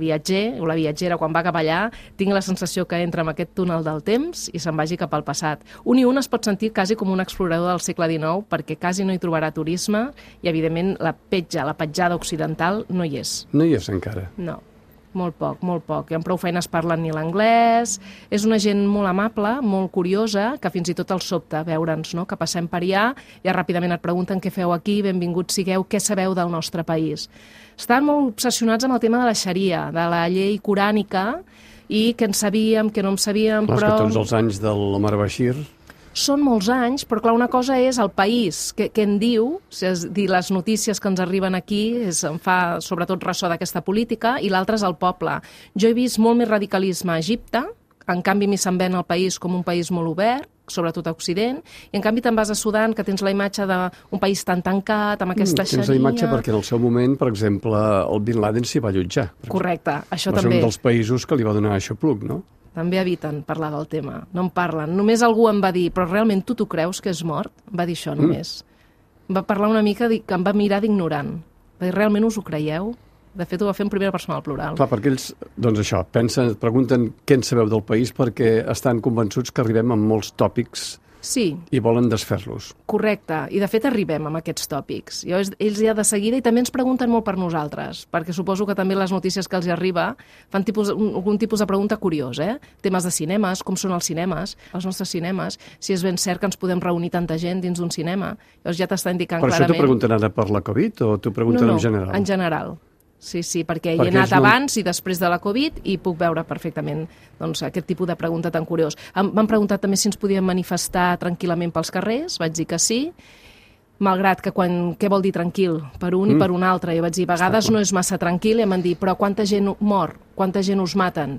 viatger o la viatgera quan va cap allà tingui la sensació que entra en aquest túnel del temps i se'n vagi cap al passat. Un i un es pot sentir quasi com un explorador del segle XIX perquè quasi no hi trobarà turisme i, evidentment, la petja, la petjada occidental no hi és. No hi és encara. No. Molt poc, molt poc. I amb prou feines parlen ni l'anglès. És una gent molt amable, molt curiosa, que fins i tot el sobta veure'ns, no? que passem per allà, ja ràpidament et pregunten què feu aquí, benvinguts sigueu, què sabeu del nostre país. Estan molt obsessionats amb el tema de la xaria, de la llei corànica, i que en sabíem, que no en sabíem, Clar, però... que tots els anys de l'Omar Bashir són molts anys, però clar, una cosa és el país, que, que en diu, és dir, les notícies que ens arriben aquí, és, em fa sobretot ressò d'aquesta política, i l'altre és el poble. Jo he vist molt més radicalisme a Egipte, en canvi m'hi se'n ven el país com un país molt obert, sobretot a Occident, i en canvi te'n vas a Sudan, que tens la imatge d'un país tan tancat, amb aquesta mm, Tens la imatge perquè en el seu moment, per exemple, el Bin Laden s'hi va allotjar. Correcte, això va també. Va ser un dels països que li va donar aixopluc, no? També eviten parlar del tema, no en parlen. Només algú em va dir, però realment tu t'ho creus que és mort? Va dir això només. Mm. Va parlar una mica que em va mirar d'ignorant. Va dir, realment us ho creieu? De fet, ho va fer en primera persona al plural. Clar, perquè ells, doncs això, pensen, pregunten què en sabeu del país perquè estan convençuts que arribem amb molts tòpics Sí. I volen desfer-los. Correcte. I de fet arribem amb aquests tòpics. I ells ja de seguida, i també ens pregunten molt per nosaltres, perquè suposo que també les notícies que els arriba fan tipus, un, un tipus de pregunta curiós, eh? Temes de cinemes, com són els cinemes, els nostres cinemes, si és ben cert que ens podem reunir tanta gent dins d'un cinema. Llavors ja t'està indicant per clarament... Per això t'ho pregunten ara per la Covid o t'ho pregunten no, no, en general? en general. Sí, sí, perquè, perquè hi he anat abans i després de la Covid i puc veure perfectament doncs, aquest tipus de pregunta tan curiós. M'han preguntat també si ens podíem manifestar tranquil·lament pels carrers, vaig dir que sí, malgrat que quan, què vol dir tranquil per un mm. i per un altre, jo vaig dir, a vegades no és massa tranquil, i em van dir, però quanta gent mor, quanta gent us maten?